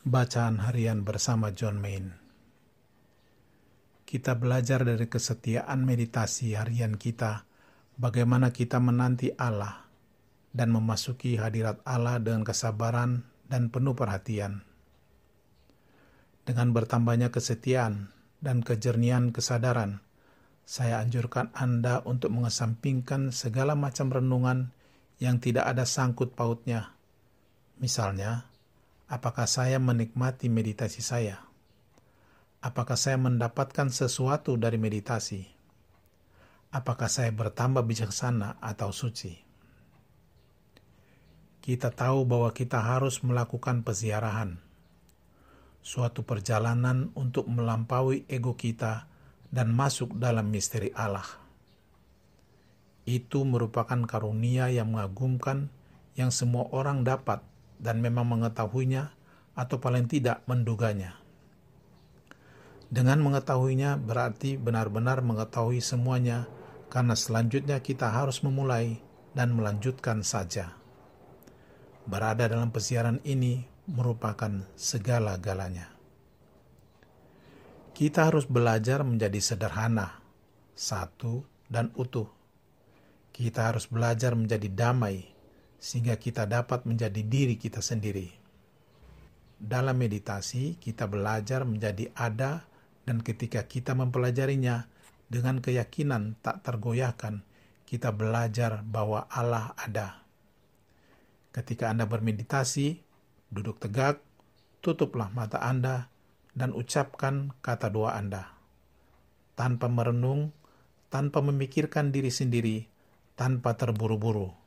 Bacaan harian bersama John Main. Kita belajar dari kesetiaan meditasi harian kita, bagaimana kita menanti Allah dan memasuki hadirat Allah dengan kesabaran dan penuh perhatian. Dengan bertambahnya kesetiaan dan kejernihan kesadaran, saya anjurkan Anda untuk mengesampingkan segala macam renungan yang tidak ada sangkut pautnya. Misalnya, apakah saya menikmati meditasi saya? Apakah saya mendapatkan sesuatu dari meditasi? Apakah saya bertambah bijaksana atau suci? Kita tahu bahwa kita harus melakukan peziarahan, suatu perjalanan untuk melampaui ego kita dan masuk dalam misteri Allah. Itu merupakan karunia yang mengagumkan yang semua orang dapat dan memang mengetahuinya atau paling tidak menduganya. Dengan mengetahuinya berarti benar-benar mengetahui semuanya karena selanjutnya kita harus memulai dan melanjutkan saja. Berada dalam pesiaran ini merupakan segala-galanya. Kita harus belajar menjadi sederhana, satu, dan utuh. Kita harus belajar menjadi damai, sehingga kita dapat menjadi diri kita sendiri. Dalam meditasi, kita belajar menjadi ada, dan ketika kita mempelajarinya dengan keyakinan tak tergoyahkan, kita belajar bahwa Allah ada. Ketika Anda bermeditasi, duduk tegak, tutuplah mata Anda, dan ucapkan kata doa Anda. Tanpa merenung, tanpa memikirkan diri sendiri, tanpa terburu-buru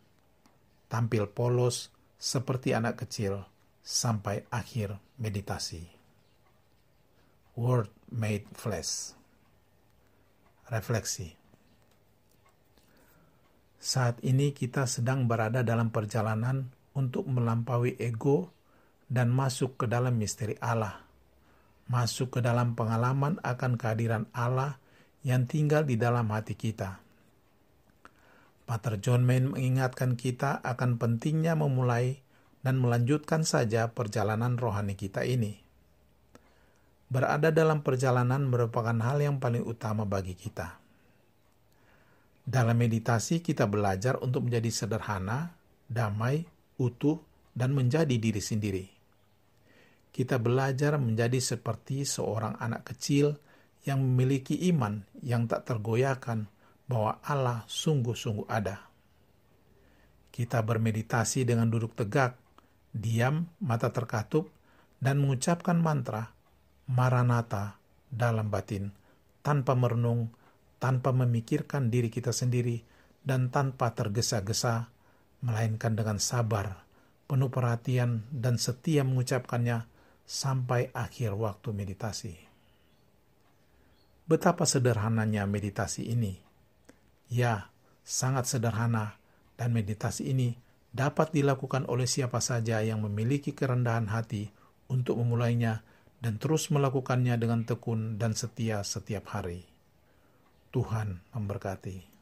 tampil polos seperti anak kecil sampai akhir meditasi. Word made flesh. Refleksi. Saat ini kita sedang berada dalam perjalanan untuk melampaui ego dan masuk ke dalam misteri Allah. Masuk ke dalam pengalaman akan kehadiran Allah yang tinggal di dalam hati kita Pater John Main mengingatkan kita akan pentingnya memulai dan melanjutkan saja perjalanan rohani kita ini. Berada dalam perjalanan merupakan hal yang paling utama bagi kita. Dalam meditasi, kita belajar untuk menjadi sederhana, damai, utuh, dan menjadi diri sendiri. Kita belajar menjadi seperti seorang anak kecil yang memiliki iman yang tak tergoyahkan bahwa Allah sungguh-sungguh ada. Kita bermeditasi dengan duduk tegak, diam, mata terkatup, dan mengucapkan mantra Maranatha dalam batin, tanpa merenung, tanpa memikirkan diri kita sendiri, dan tanpa tergesa-gesa, melainkan dengan sabar, penuh perhatian, dan setia mengucapkannya sampai akhir waktu meditasi. Betapa sederhananya meditasi ini Ya, sangat sederhana dan meditasi ini dapat dilakukan oleh siapa saja yang memiliki kerendahan hati untuk memulainya dan terus melakukannya dengan tekun dan setia setiap hari. Tuhan memberkati.